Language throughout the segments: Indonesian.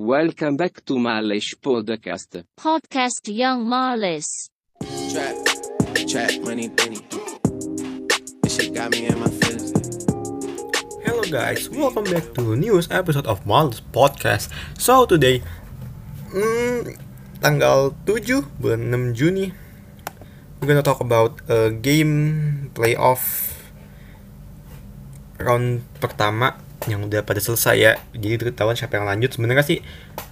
Welcome back to Malish Podcast. Podcast Young Marlis. Trap, trap, money, penny. This shit got me in my feelings. Hello guys, welcome back to news episode of Mal's Podcast. So today, hmm, tanggal 7 bulan 6 Juni, we're gonna talk about a game playoff round pertama yang udah pada selesai ya. Jadi ketahuan siapa yang lanjut. Sebenarnya sih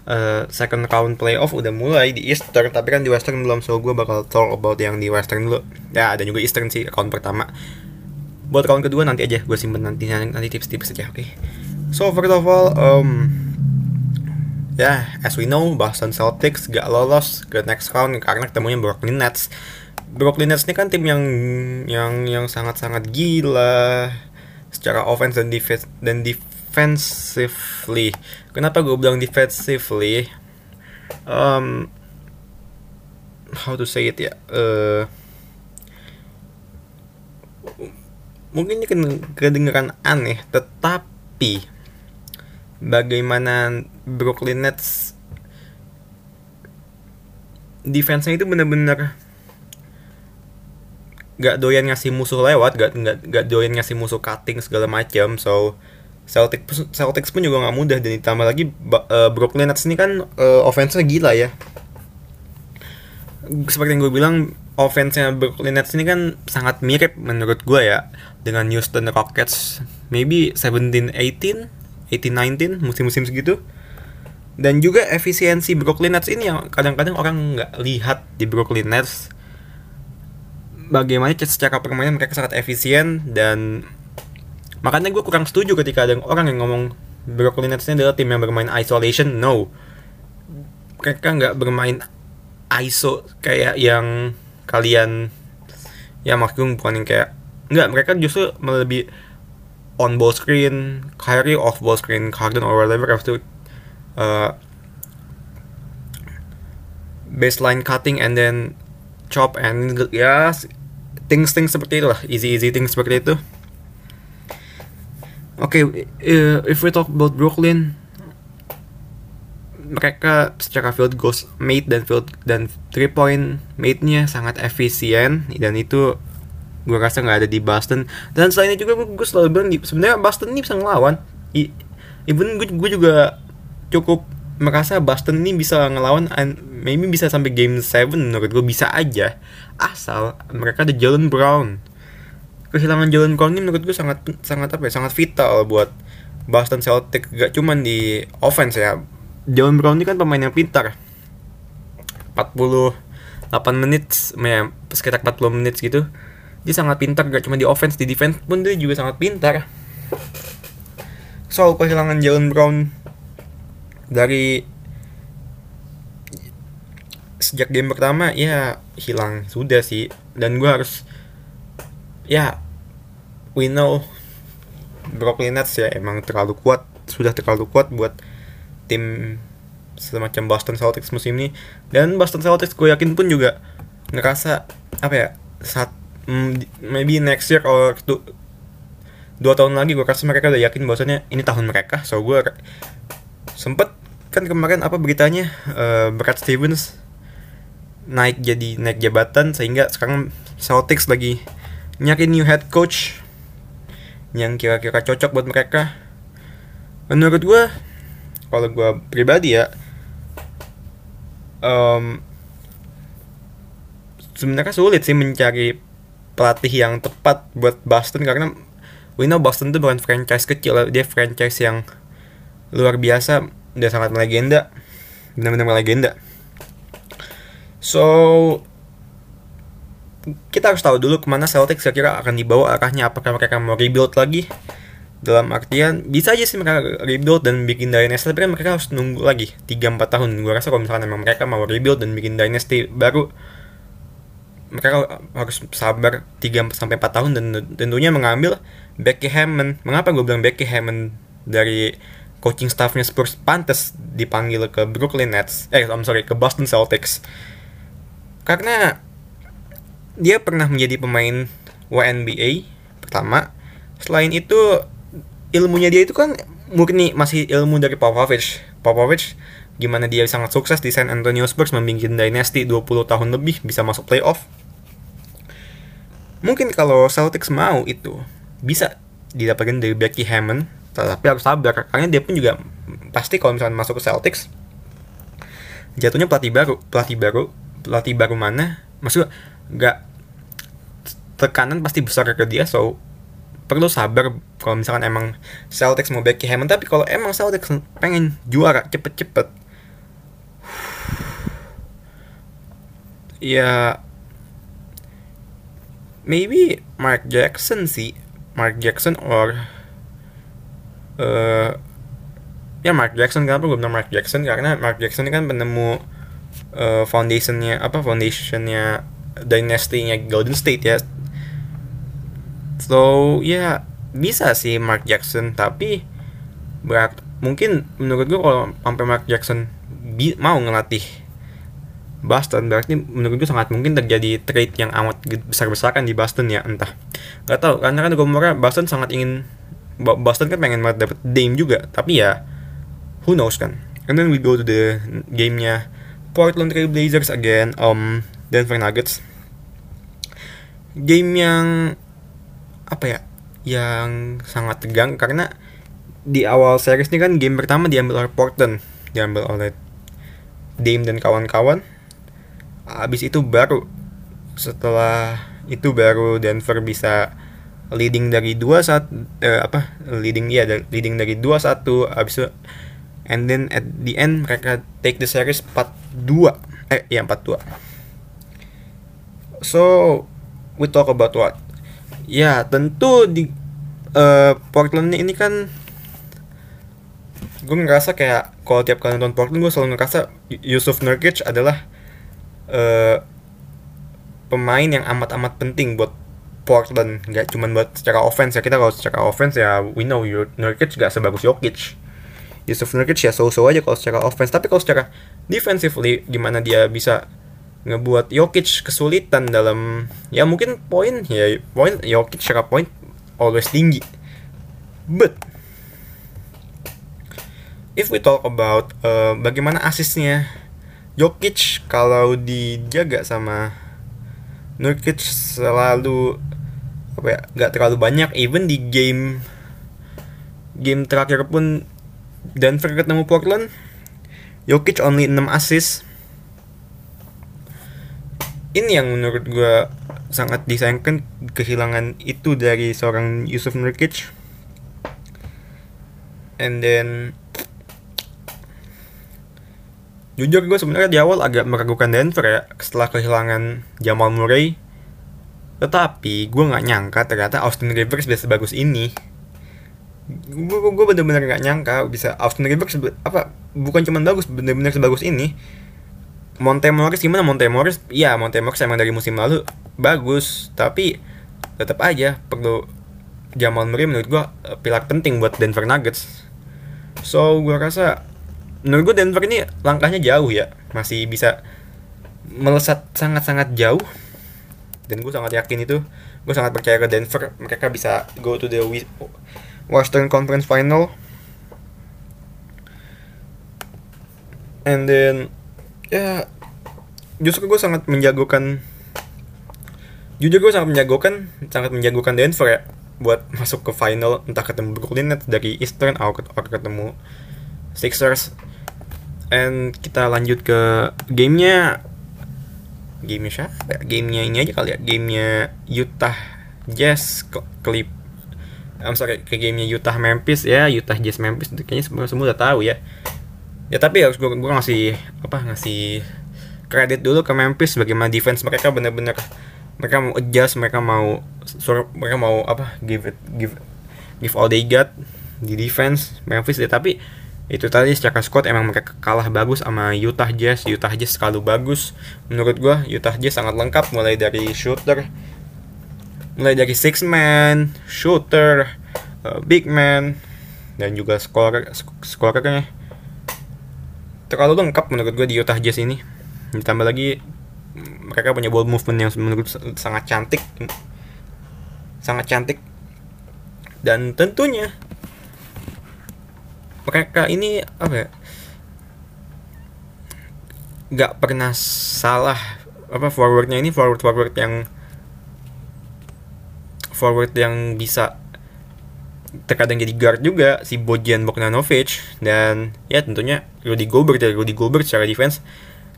uh, second round playoff udah mulai di Eastern, tapi kan di Western belum. So gue bakal talk about yang di Western dulu. Ya ada juga Eastern sih round pertama buat round kedua nanti aja gue simpen nanti nanti tips-tips aja oke okay? so first of all um ya yeah, as we know Boston Celtics gak lolos ke next round karena ketemunya Brooklyn Nets Brooklyn Nets ini kan tim yang yang yang sangat-sangat gila secara offense dan defense dan defensively. Kenapa gue bilang defensively? Um how to say it ya? Uh, mungkin ini kedengeran aneh tetapi bagaimana Brooklyn Nets defense-nya itu bener-bener gak doyan ngasih musuh lewat, gak, gak, gak doyan ngasih musuh cutting segala macam. So Celtics Celtics pun juga gak mudah dan ditambah lagi uh, Brooklyn Nets ini kan uh, offense-nya gila ya. Seperti yang gue bilang offense-nya Brooklyn Nets ini kan sangat mirip menurut gue ya dengan Houston Rockets maybe 17 18 18 19 musim-musim segitu dan juga efisiensi Brooklyn Nets ini yang kadang-kadang orang nggak lihat di Brooklyn Nets bagaimana secara permainan mereka sangat efisien dan makanya gue kurang setuju ketika ada orang yang ngomong Brooklyn Nets ini adalah tim yang bermain isolation. No. Mereka nggak bermain ISO kayak yang kalian ya maksudnya bukan yang kayak nggak mereka justru lebih on ball screen Kyrie off ball screen Harden or whatever have to uh, baseline cutting and then chop and ya things things seperti itu lah easy easy things seperti itu. Oke okay, uh, if we talk about Brooklyn mereka secara field goals made dan field dan three point made-nya sangat efisien dan itu gue rasa nggak ada di Boston. Dan selain itu juga gue selalu bilang sebenarnya Boston ini bisa ngelawan. I, even gue, gue juga cukup merasa Boston ini bisa ngelawan maybe bisa sampai game 7 menurut gue bisa aja. Asal mereka ada Jalen Brown. Kehilangan Jalen Brown ini menurut gue sangat sangat apa ya sangat vital buat Boston Celtics gak cuman di offense ya. Jalen Brown ini kan pemain yang pintar. 48 menit ya, sekitar 40 menit gitu. Dia sangat pintar gak cuma di offense di defense pun dia juga sangat pintar. Soal kehilangan Jalen Brown dari sejak game pertama ya hilang. Sudah sih. Dan gue harus ya we know Brooklyn Nets ya emang terlalu kuat sudah terlalu kuat buat tim semacam Boston Celtics musim ini. Dan Boston Celtics gue yakin pun juga ngerasa apa ya saat mm, maybe next year or two, dua tahun lagi gue rasa mereka udah yakin bahwasannya ini tahun mereka. So gue kan kemarin apa beritanya uh, Brad Stevens naik jadi naik jabatan sehingga sekarang Celtics lagi nyari new head coach yang kira-kira cocok buat mereka. Menurut gue kalau gue pribadi ya um, sebenarnya sulit sih mencari pelatih yang tepat buat Boston karena we know Boston itu bukan franchise kecil dia franchise yang luar biasa dia sangat legenda benar-benar legenda so kita harus tahu dulu ke mana Celtics kira-kira akan dibawa arahnya. Apakah mereka mau rebuild lagi? Dalam artian bisa aja sih mereka rebuild dan bikin dynasty tapi kan mereka harus nunggu lagi 3-4 tahun. Gue rasa kalau misalkan memang mereka mau rebuild dan bikin dynasty baru mereka harus sabar 3 sampai 4 tahun. Dan tentunya mengambil Becky Hammond mengapa gue bilang Becky Hammond dari coaching staffnya Spurs pantas dipanggil ke Brooklyn Nets eh I'm sorry ke Boston Celtics. Karena dia pernah menjadi pemain WNBA pertama. Selain itu ilmunya dia itu kan murni masih ilmu dari Popovich. Popovich gimana dia sangat sukses di San Antonio Spurs membikin dynasty 20 tahun lebih bisa masuk playoff. Mungkin kalau Celtics mau itu bisa didapatkan dari Becky Hammond tapi harus sabar karena dia pun juga pasti kalau misalnya masuk ke Celtics jatuhnya pelatih baru pelatih baru pelatih baru mana maksud nggak tekanan pasti besar ke dia so perlu sabar kalau misalkan emang Celtics mau Becky Hammond. Tapi kalau emang Celtics pengen juara cepet-cepet ya maybe Mark Jackson sih Mark Jackson or uh, ya Mark Jackson kenapa gue bilang Mark Jackson karena Mark Jackson ini kan penemu uh, foundationnya apa foundationnya dynastynya Golden State ya. So ya bisa sih Mark Jackson tapi berat mungkin menurut gue kalau sampai Mark Jackson bi mau ngelatih Boston berarti menurut gue sangat mungkin terjadi trade yang amat besar-besaran di Boston ya entah. Nggak tahu karena kan gue Boston sangat ingin Boston kan pengen banget dapet Dame juga tapi ya who knows kan. And then we go to the gamenya. Portland Trail Blazers again um Denver Nuggets. Game yang apa ya yang sangat tegang karena di awal series ini kan game pertama diambil oleh Portland diambil oleh Dame dan kawan-kawan. Habis itu baru setelah itu baru Denver bisa leading dari dua saat uh, apa leading ya leading dari dua satu habis itu and then at the end mereka take the series 4-2 eh ya 4-2 so we talk about what? Ya tentu di uh, Portland ini kan gue ngerasa kayak kalau tiap kali nonton Portland gue selalu ngerasa Yusuf Nurkic adalah uh, pemain yang amat-amat penting buat Portland nggak cuma buat secara offense ya. Kita kalau secara offense ya we know Nurkic gak sebagus Jokic. Yusuf Nurkic ya so-so aja kalau secara offense. Tapi kalau secara defensively gimana dia bisa ngebuat Jokic kesulitan dalam ya mungkin poin ya poin Jokic secara poin always tinggi. But if we talk about uh, bagaimana asisnya Jokic kalau dijaga sama Nurkic selalu apa ya nggak terlalu banyak. Even di game game terakhir pun Denver ketemu Portland Jokic only 6 assist. Ini yang menurut gue sangat disayangkan kehilangan itu dari seorang Yusuf Nurkic. And then jujur gue sebenarnya di awal agak meragukan Denver ya setelah kehilangan Jamal Murray tetapi gue nggak nyangka ternyata Austin Rivers bisa sebagus ini. Gue gue bener-bener gak nyangka bisa Austin Rivers apa bukan cuma bagus bener-bener sebagus ini. Monte Morris gimana Monte Morris? Ya Monte Morris emang dari musim lalu bagus tapi tetap aja perlu Jamal Murray menurut gue eh, pilar penting buat Denver Nuggets. So gue rasa menurut gue Denver ini langkahnya jauh ya masih bisa melesat sangat-sangat jauh dan gue sangat yakin itu. Gue sangat percaya ke Denver mereka bisa go to the Western Conference Final. And then ya justru gue sangat menjagokan jujur gue sangat menjagokan sangat menjagokan Denver ya buat masuk ke final entah ketemu Brooklyn Nets dari Eastern atau ketemu Sixers. And kita lanjut ke gamenya gamenya siapa ya? gamenya ini aja kali ya gamenya Utah Jazz Clip I'm sorry ke gamenya Utah Memphis ya Utah Jazz Memphis kayaknya semua semua udah tahu ya. Ya tapi harus gue gue ngasih apa ngasih kredit dulu ke Memphis bagaimana defense mereka bener-bener mereka mau adjust mereka mau suruh mereka mau apa give it give give all they got di defense Memphis ya. Tapi itu tadi secara squad emang mereka kalah bagus sama Utah Jazz. Utah Jazz selalu bagus. Menurut gue Utah Jazz sangat lengkap. Mulai dari shooter mulai dari six man, shooter, uh, big man, dan juga scorer scorernya. Terlalu lengkap menurut gue di Utah Jazz ini. Ditambah lagi mereka punya ball movement yang menurut sangat cantik, sangat cantik, dan tentunya mereka ini apa ya? nggak pernah salah apa forwardnya ini forward forward yang forward yang bisa terkadang jadi guard juga si Bojan Bogdanovic dan ya tentunya Rudy Gobert ya Rudy Gobert secara defense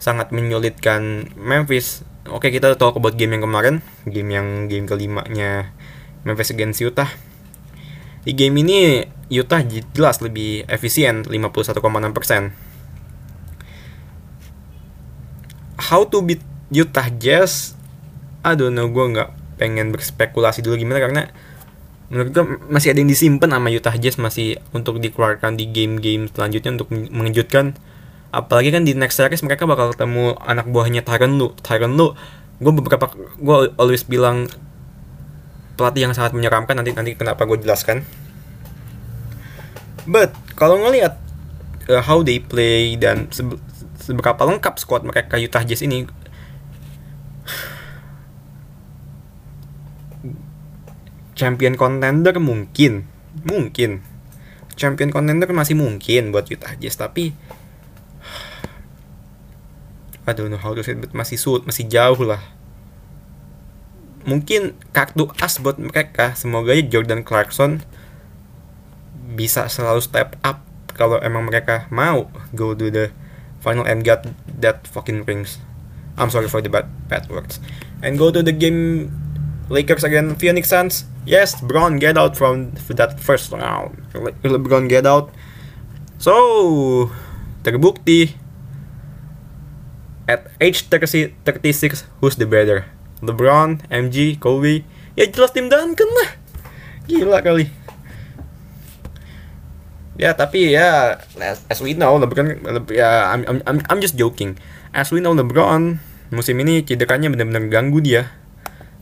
sangat menyulitkan Memphis. Oke kita tahu about game yang kemarin, game yang game kelimanya Memphis against Utah. Di game ini Utah jelas lebih efisien 51,6%. How to beat Utah Jazz? I don't know, gue nggak pengen berspekulasi dulu gimana karena menurut gue masih ada yang disimpan sama Utah Jazz masih untuk dikeluarkan di game-game selanjutnya untuk mengejutkan apalagi kan di next series mereka bakal ketemu anak buahnya Tyron Lu Tyron Lu gue beberapa gue always bilang pelatih yang sangat menyeramkan nanti nanti kenapa gue jelaskan but kalau ngelihat uh, how they play dan seberapa lengkap squad mereka Utah Jazz ini champion contender mungkin mungkin. Champion contender masih mungkin buat Utah Jazz tapi I don't know how to say it, but masih sulit masih jauh lah. Mungkin kartu as buat mereka semoga aja Jordan Clarkson bisa selalu step up kalau emang mereka mau go to the final and get that fucking rings I'm sorry for the bad, bad words and go to the game Lakers again Phoenix Suns Yes, LeBron get out from that first round. Le LeBron get out. So, terbukti at age 30, 36 who's the better? LeBron, MG, Kobe. Ya jelas tim Duncan lah. Gila kali. Ya, tapi ya as we know LeBron ya I'm, I'm, I'm just joking. As we know LeBron musim ini cederanya benar-benar ganggu dia.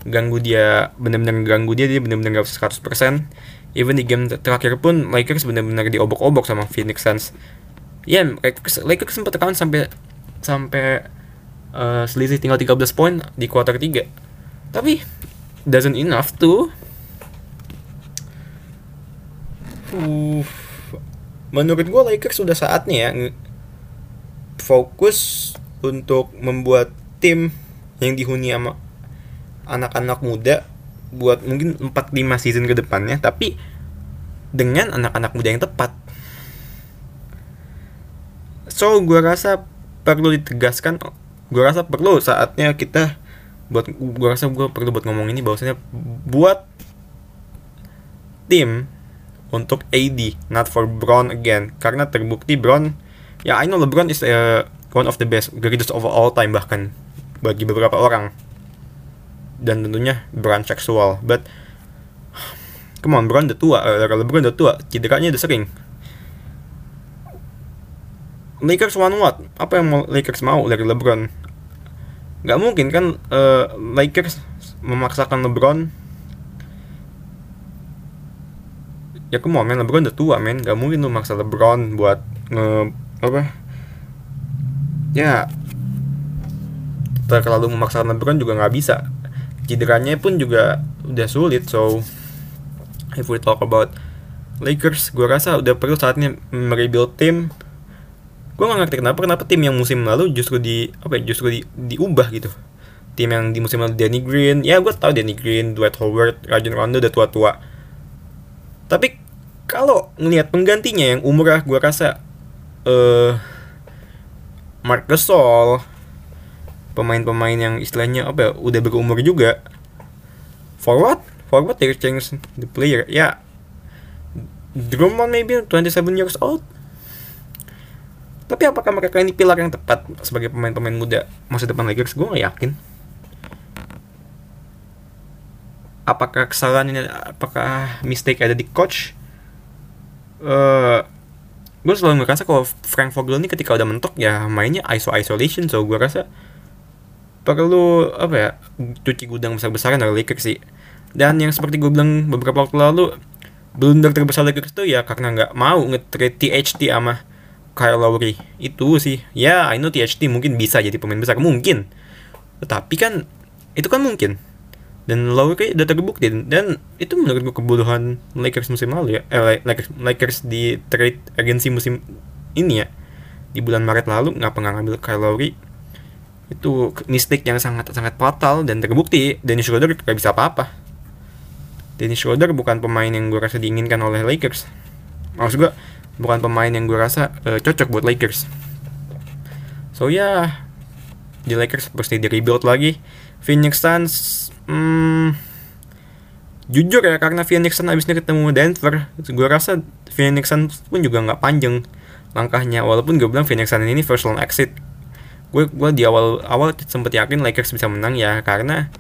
Ganggu dia benar-benar ganggu dia dia benar-benar gak 100% even di game terakhir pun Lakers benar-benar diobok-obok sama Phoenix Suns. Ya yeah, Lakers, Lakers sempat tekan sampai sampai uh, selisih tinggal 13 poin di kuarter 3 tapi doesn't enough to uh, menurut gue Lakers sudah saatnya ya fokus untuk membuat tim yang dihuni sama anak-anak muda buat mungkin 4-5 season ke depannya tapi dengan anak-anak muda yang tepat. So gue rasa perlu ditegaskan gue rasa perlu saatnya kita buat gue rasa gue perlu buat ngomong ini bahwasanya buat tim untuk AD not for Brown again. Karena terbukti Brown ya I know LeBron is uh, one of the best greatest of all time bahkan bagi beberapa orang. Dan tentunya Brown seksual but come on Brown udah tua uh, LeBron udah tua cederanya udah sering. Lakers one what? Apa yang mau Lakers mau dari LeBron? Nggak mungkin kan uh, Lakers memaksakan LeBron ya on man LeBron udah tua men. Nggak mungkin lu maksa LeBron buat nge apa? Ya terlalu memaksakan LeBron juga nggak bisa. Cederanya pun juga udah sulit so if we talk about Lakers gue rasa udah perlu saatnya merebuild tim. Gue gak ngerti kenapa kenapa tim yang musim lalu justru di apa ya justru di, diubah gitu. Tim yang di musim lalu Danny Green ya gue tau Danny Green Dwight Howard Rajon Rondo udah tua-tua tapi kalau ngelihat penggantinya yang umurnya gue rasa eh uh, Mark Gasol pemain-pemain yang istilahnya apa ya udah berumur juga forward forward they change the player ya. Drummond maybe 27 years old. Tapi apakah mereka ini pilar yang tepat sebagai pemain-pemain muda masa depan Lakers? Gue gak yakin apakah kesalahan ini apakah mistake ada di coach? Uh, gue selalu ngerasa kalau Frank Vogel ini ketika udah mentok ya mainnya iso isolation so gue rasa perlu apa ya cuci gudang besar-besaran dari Lakers sih. Dan yang seperti gue bilang beberapa waktu lalu blunder terbesar Lakers itu ya karena nggak mau nge-trade THT sama Kyle Lowry. Itu sih. Ya I know THT mungkin bisa jadi pemain besar mungkin. Tetapi kan itu kan mungkin dan Lowry udah terbukti dan itu menurut gue kebodohan Lakers musim lalu ya. Eh, Lakers, Lakers di trade agensi musim ini ya. Di bulan Maret lalu nggak ngambil Kyle Lowry? Itu mistake yang sangat sangat fatal dan terbukti. Dennis Schroeder gak bisa apa-apa. Dennis Schroeder bukan pemain yang gue rasa diinginkan oleh Lakers. Maksud gue bukan pemain yang gue rasa uh, cocok buat Lakers. So ya. Yeah, di Lakers pasti di rebuild lagi. Phoenix Suns hmm, jujur ya karena Phoenix Suns abisnya ketemu Denver gue rasa Phoenix Suns pun juga nggak panjang langkahnya walaupun gue bilang Phoenix Suns ini first round exit. Gue gue di awal awal sempet yakin Lakers bisa menang ya karena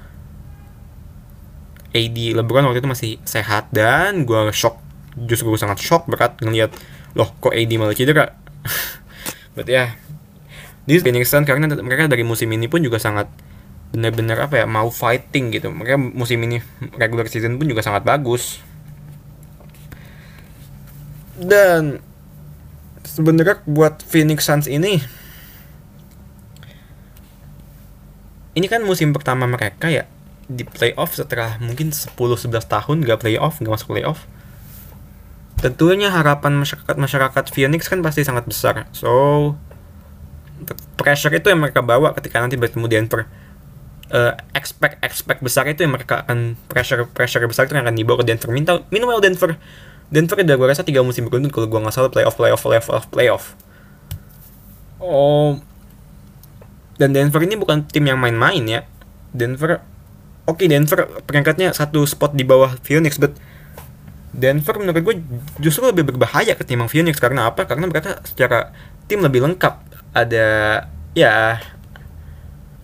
AD LeBron waktu itu masih sehat dan gue shock justru gue sangat shock berat ngeliat loh kok AD malah cedera. But ya di Phoenix Suns karena mereka dari musim ini pun juga sangat benar-benar apa ya mau fighting gitu mereka musim ini regular season pun juga sangat bagus dan sebenarnya buat Phoenix Suns ini ini kan musim pertama mereka ya di playoff setelah mungkin 10-11 tahun gak playoff, gak masuk playoff. Tentunya harapan masyarakat masyarakat Phoenix kan pasti sangat besar. So pressure itu yang mereka bawa ketika nanti bertemu Denver. Uh, expect expect besar itu yang mereka akan pressure pressure besar itu yang akan dibawa ke Denver. Minta minimal Denver Denver udah gue rasa tiga musim beruntun kalau gue nggak salah playoff playoff playoff playoff playoff. Oh, dan Denver ini bukan tim yang main-main ya. Denver Oke, okay, Denver peringkatnya satu spot di bawah Phoenix, but Denver menurut gue justru lebih berbahaya ketimbang Phoenix karena apa? Karena mereka secara tim lebih lengkap. Ada ya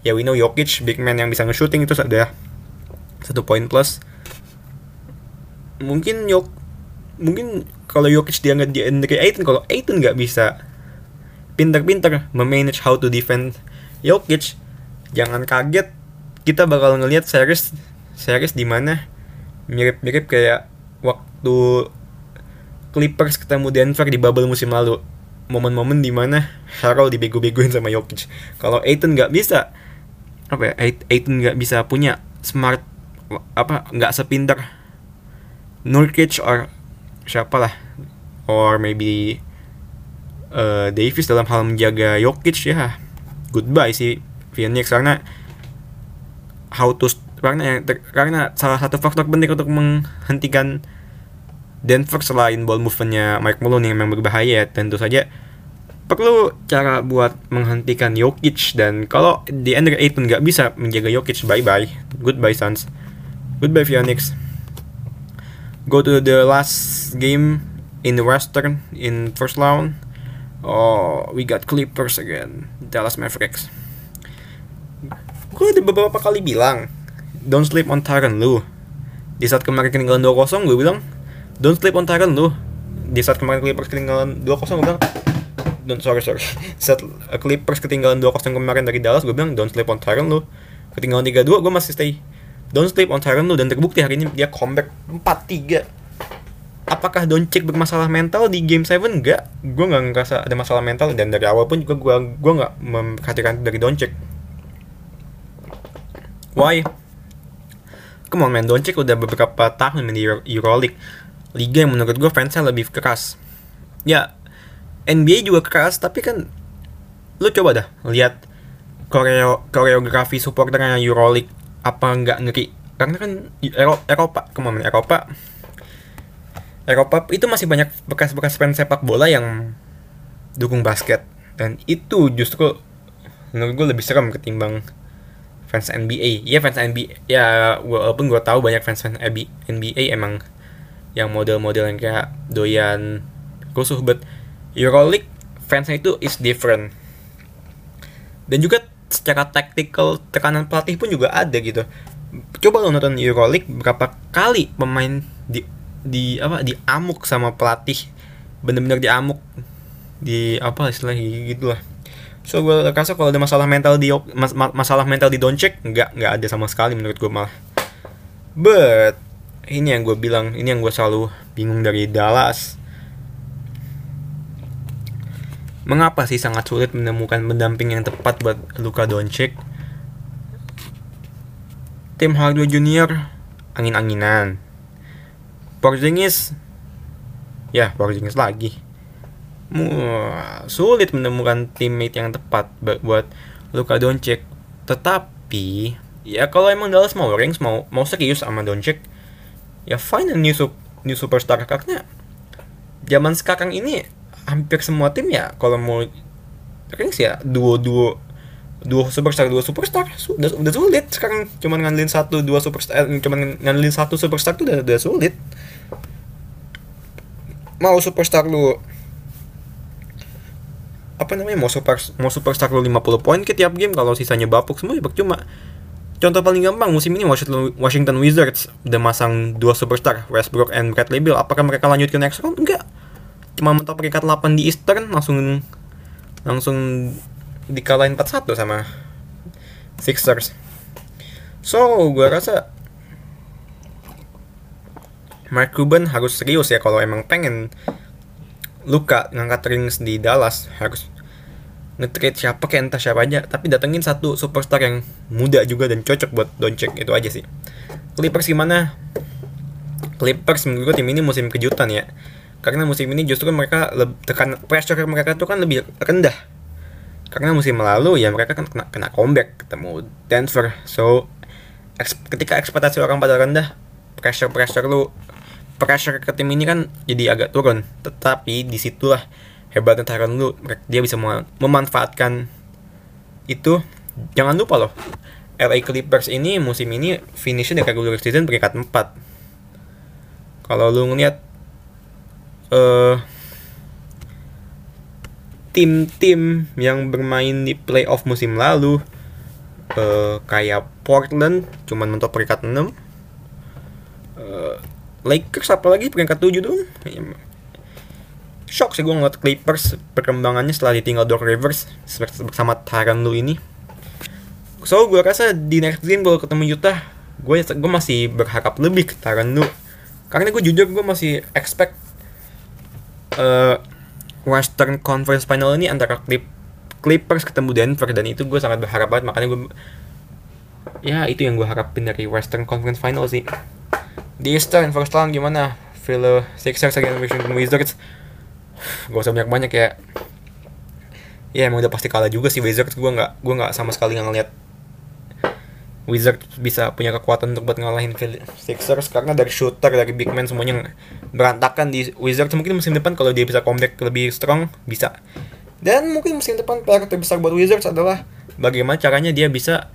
ya we know Jokic big man yang bisa nge-shooting itu ada satu poin plus. Mungkin Yok mungkin kalau Jokic dia nggak di Andre Ayton kalau Ayton nggak bisa pinter-pinter memanage how to defend Jokic jangan kaget kita bakal ngelihat series series di mana mirip-mirip kayak waktu Clippers ketemu Denver di bubble musim lalu momen-momen di mana Harold dibego-begoin sama Jokic kalau Aiton nggak bisa apa ya Aiton nggak bisa punya smart apa nggak sepinter Nurkic or siapa lah or maybe uh, Davis dalam hal menjaga Jokic ya. Goodbye sih Phoenix karena how to karena karena salah satu faktor penting untuk menghentikan Denver selain ball movementnya Mike Malone yang memang berbahaya tentu saja perlu cara buat menghentikan Jokic dan kalau di Andre Ayton nggak bisa menjaga Jokic. Bye bye goodbye Suns. Goodbye Phoenix. Go to the last game in the Western in first round. Oh we got Clippers again. Dallas Mavericks. Gue udah beberapa kali bilang don't sleep on Tyron lu di saat kemarin ketinggalan 2-0 gue bilang don't sleep on Tyron lu di saat kemarin Clippers ketinggalan 2-0 gue bilang don't sorry sorry. Saat Clippers ketinggalan 2-0 kemarin dari Dallas gue bilang don't sleep on Tyron lu. Ketinggalan 3-2 gue masih stay. Don't sleep on Tyron lu dan terbukti hari ini dia comeback 4-3 apakah Doncic bermasalah mental di game 7 enggak gue nggak ngerasa ada masalah mental dan dari awal pun juga gue gue nggak memperhatikan dari Doncic. Why? Come on man, Doncic udah beberapa tahun main di Euroleague. Liga yang menurut gue fansnya lebih keras. Ya, NBA juga keras, tapi kan Lu coba dah lihat koreo koreografi supporternya Euroleague Apa nggak ngeri? Karena kan Eropa, Eropa, man, Eropa Eropa itu masih banyak bekas-bekas fans sepak bola yang dukung basket. Dan itu justru menurut gue lebih serem ketimbang fans NBA ya fans NBA ya walaupun gue tahu banyak fans fans NBA emang yang model-model yang kayak doyan rusuh but Euroleague fansnya itu is different. Dan juga secara tactical tekanan pelatih pun juga ada gitu. Coba lo nonton Euroleague berapa kali pemain di di apa di amuk sama pelatih. Bener-bener diamuk. Di apa istilahnya gitu lah. So gue rasa kalau ada masalah mental di mas, masalah mental di Doncic nggak nggak ada sama sekali menurut gue malah. But ini yang gue bilang, ini yang gue selalu bingung dari Dallas. Mengapa sih sangat sulit menemukan pendamping yang tepat buat Luka Doncic? Tim Hardaway Junior angin-anginan. Porzingis ya Porzingis lagi sulit menemukan teammate yang tepat buat Luka Doncic. tetapi ya kalau emang Dallas mau rings mau mau serius sama Doncic ya find a new sup- new superstar karena zaman sekarang ini hampir semua tim ya kalau mau rings ya duo duo duo superstar dua superstar. Sudah udah sulit sekarang. Cuman ngandelin satu dua superstar eh, cuman ngandelin satu superstar tuh udah, udah sulit. Mau superstar lu apa namanya mau super mau superstar lu 50 poin ke tiap game kalau sisanya bapuk semua ya percuma. Contoh paling gampang musim ini Washington, Washington Wizards udah masang dua superstar Westbrook and Bradley Beal. Apakah mereka lanjut ke next round? Enggak cuma mentok peringkat 8 di Eastern langsung langsung dikalahin 4-1 sama Sixers. So gue rasa Mark Cuban harus serius ya kalau emang pengen luka ngangkat rings di Dallas. Harus nge-trade siapa kayak entah siapa aja. Tapi datengin satu superstar yang muda juga dan cocok buat Doncic itu aja sih. Clippers gimana? Clippers menurut gue tim ini musim kejutan ya karena musim ini justru mereka tekan pressure mereka tuh kan lebih rendah. Karena musim lalu ya mereka kan kena kena comeback ketemu Denver. So eks- ketika ekspektasi orang pada rendah pressure pressure lu pressure ke tim ini kan jadi agak turun. Tetapi di situlah hebatnya Tyronn lu dia bisa mem- memanfaatkan itu. Jangan lupa loh LA Clippers ini musim ini finishnya di regular season peringkat 4 kalau lu ngeliat eh tim-tim yang bermain di playoff musim lalu eh kayak Portland cuman mentok peringkat 6 Eh, Lakers apalagi peringkat 7 dong. Shock sih gue ngeliat Clippers perkembangannya setelah ditinggal Doc Rivers bersama Tyronn Lue ini. So gue rasa di next game kalau ketemu Utah. Gue gue masih berharap lebih ke Tyronn Lue karena gue jujur gue masih expect eh, Western Conference Final ini antara Clip Clippers ketemu Denver dan itu gue sangat berharap banget makanya gue ya itu yang gue harapin dari Western Conference Final sih. Di Eastern first round gimana? Philo Sixers against Washington Wizards. Gak usah banyak banyak ya. Ya emang udah pasti kalah juga sih Wizards. Gue nggak gue nggak sama sekali nggak ngeliat Wizards bisa punya kekuatan untuk buat ngalahin Sixers karena dari shooter dari big man semuanya berantakan di Wizards. Mungkin musim depan kalau dia bisa comeback lebih strong bisa. Dan mungkin musim depan PR terbesar buat Wizards adalah bagaimana caranya dia bisa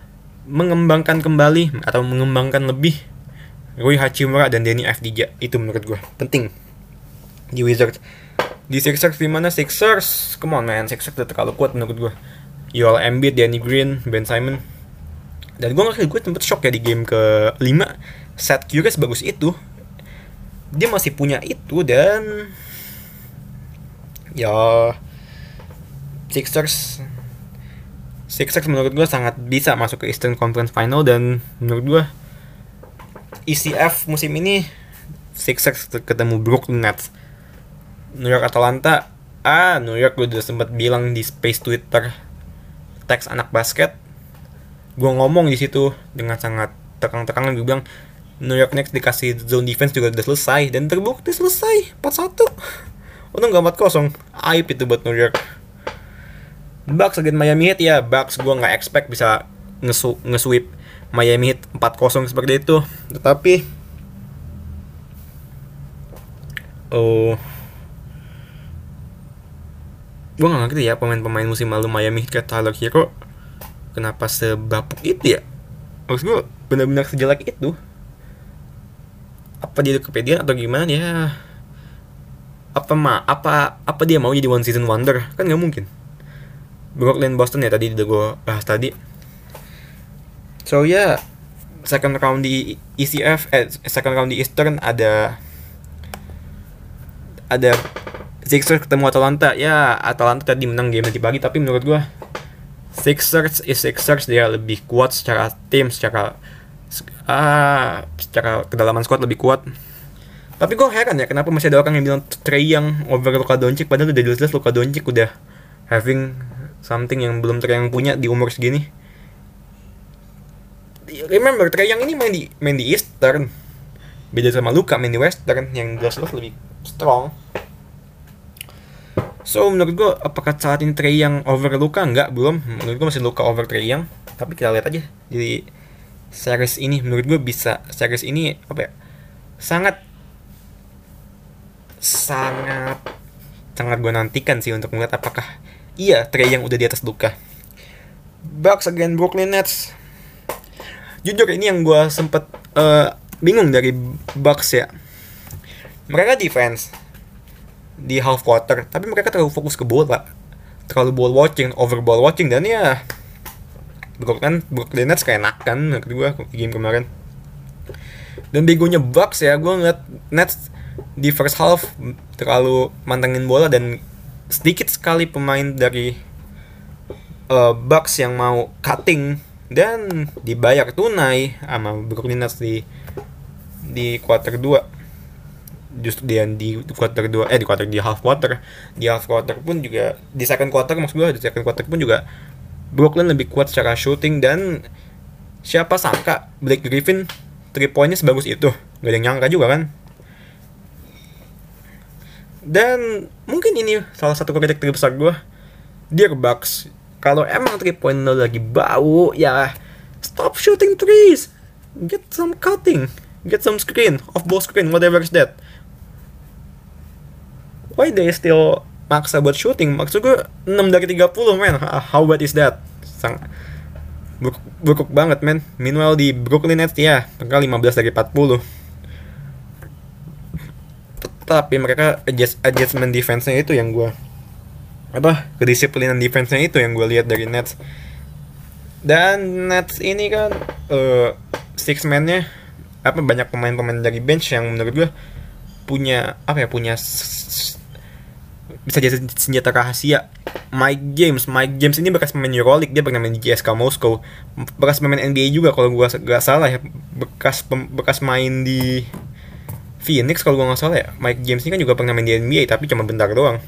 mengembangkan kembali atau mengembangkan lebih Rui Hachimura dan Danny Avdija. Itu menurut gue penting di Wizards. Di Sixers gimana Sixers? Come on man. Sixers udah terlalu kuat menurut gue Joel Embiid, Danny Green, Ben Simon dan gue ngerti gue sempet shock ya di game ke 5 Seth Curry sebagus itu dia masih punya itu dan ya Sixers Sixers menurut gue sangat bisa masuk ke Eastern Conference Final dan menurut gue ECF musim ini Sixers ketemu Brooklyn Nets. New York Atalanta ah New York gue udah sempat bilang di space Twitter teks anak basket gue ngomong di situ dengan sangat tekang-tekangan gue bilang New York Knicks dikasih zone defense juga udah selesai dan terbukti selesai 4-1 untung gak 4-0 aib itu buat New York. Bucks against Miami Heat ya Bucks gue nggak expect bisa ngesu nge-sweep Miami Heat 4-0 seperti itu. Tetapi oh gue gak ngerti ya pemain-pemain musim lalu Miami Heat kayak Tyler Hero kenapa sebapuk itu ya? Maksud gue benar-benar sejelek itu. Apa dia kepedean atau gimana ya apa ma apa apa dia mau jadi one season wonder? Kan nggak mungkin. Brooklyn Boston ya tadi udah gue bahas tadi. So ya yeah, second round di ECF eh second round di Eastern ada ada Sixers ketemu Atalanta. Ya Atalanta tadi menang game nanti pagi tapi menurut gue Sixers is Sixers dia lebih kuat secara tim secara ah secara kedalaman squad lebih kuat. Tapi gue heran ya kenapa masih ada orang yang bilang Trey yang over Luka Doncic padahal udah jelas-jelas Luka Doncic udah having something yang belum Trey yang punya di umur segini. Remember Trey yang ini main di main di Eastern. Beda sama Luka main di Western yang jelas-jelas lebih strong So menurut gue apakah saat ini Trey yang over Luka? Enggak, belum. Menurut gue masih Luka over Trey yang. tapi kita lihat aja di series ini menurut gue bisa series ini apa ya sangat sangat sangat gue nantikan sih untuk melihat apakah iya Trey yang udah di atas Luka Bucks again Brooklyn Nets jujur ini yang gue sempet eh, bingung dari Bucks ya mereka defense di half quarter. Tapi mereka terlalu fokus ke bola. Terlalu ball watching over ball watching dan ya Brooklyn Brooklyn Nets kayak enak kan menurut gue game kemarin. Dan begonya Bucks ya gue ngeliat Nets di first half terlalu mantengin bola dan sedikit sekali pemain dari uh, Bucks yang mau cutting dan dibayar tunai sama Brooklyn Nets di di quarter 2 justru dia di quarter 2 eh di quarter di half quarter. Di half quarter pun juga di second quarter maksud gue di second quarter pun juga Brooklyn lebih kuat secara shooting dan siapa sangka Blake Griffin 3 poinnya sebagus itu. Gak ada yang nyangka juga kan? Dan mungkin ini salah satu kritik terbesar gue Dear Bucks kalau emang 3 point lagi bau ya stop shooting threes. Get some cutting. Get some screen off ball screen whatever is that why they still maksa buat shooting? Maksud gue 6 dari 30 men how bad is that? Sang. Buruk, banget men meanwhile di Brooklyn Nets ya mereka 15 dari 40 tapi mereka adjust, adjustment defense-nya itu yang gue apa kedisiplinan defense-nya itu yang gue lihat dari Nets. Dan Nets ini kan uh, six man-nya apa banyak pemain-pemain dari bench yang menurut gue punya apa ya punya bisa jadi senjata rahasia. Mike James Mike James ini bekas pemain Euroleague dia pernah main di CSKA Moskow bekas pemain NBA juga kalau gua gak salah ya. Bekas pem, bekas main di Phoenix kalau gua nggak salah ya. Mike James ini kan juga pernah main di NBA tapi cuma bentar doang.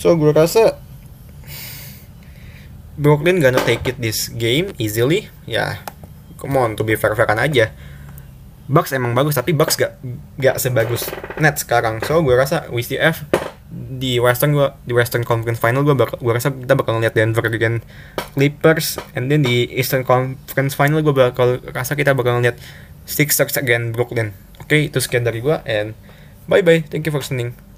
So gua rasa Brooklyn gonna take it this game easily. Ya come on to be fair fairan aja. Bucks emang bagus tapi Bucks gak gak sebagus Nets sekarang. So gue rasa WCF di Western gua di Western Conference Final gua bakal gua rasa kita bakal ngeliat Denver again Clippers and then di Eastern Conference Final gua bakal rasa kita bakal ngeliat Sixers again Brooklyn. Oke, okay, itu sekian dari gua and bye bye. Thank you for listening.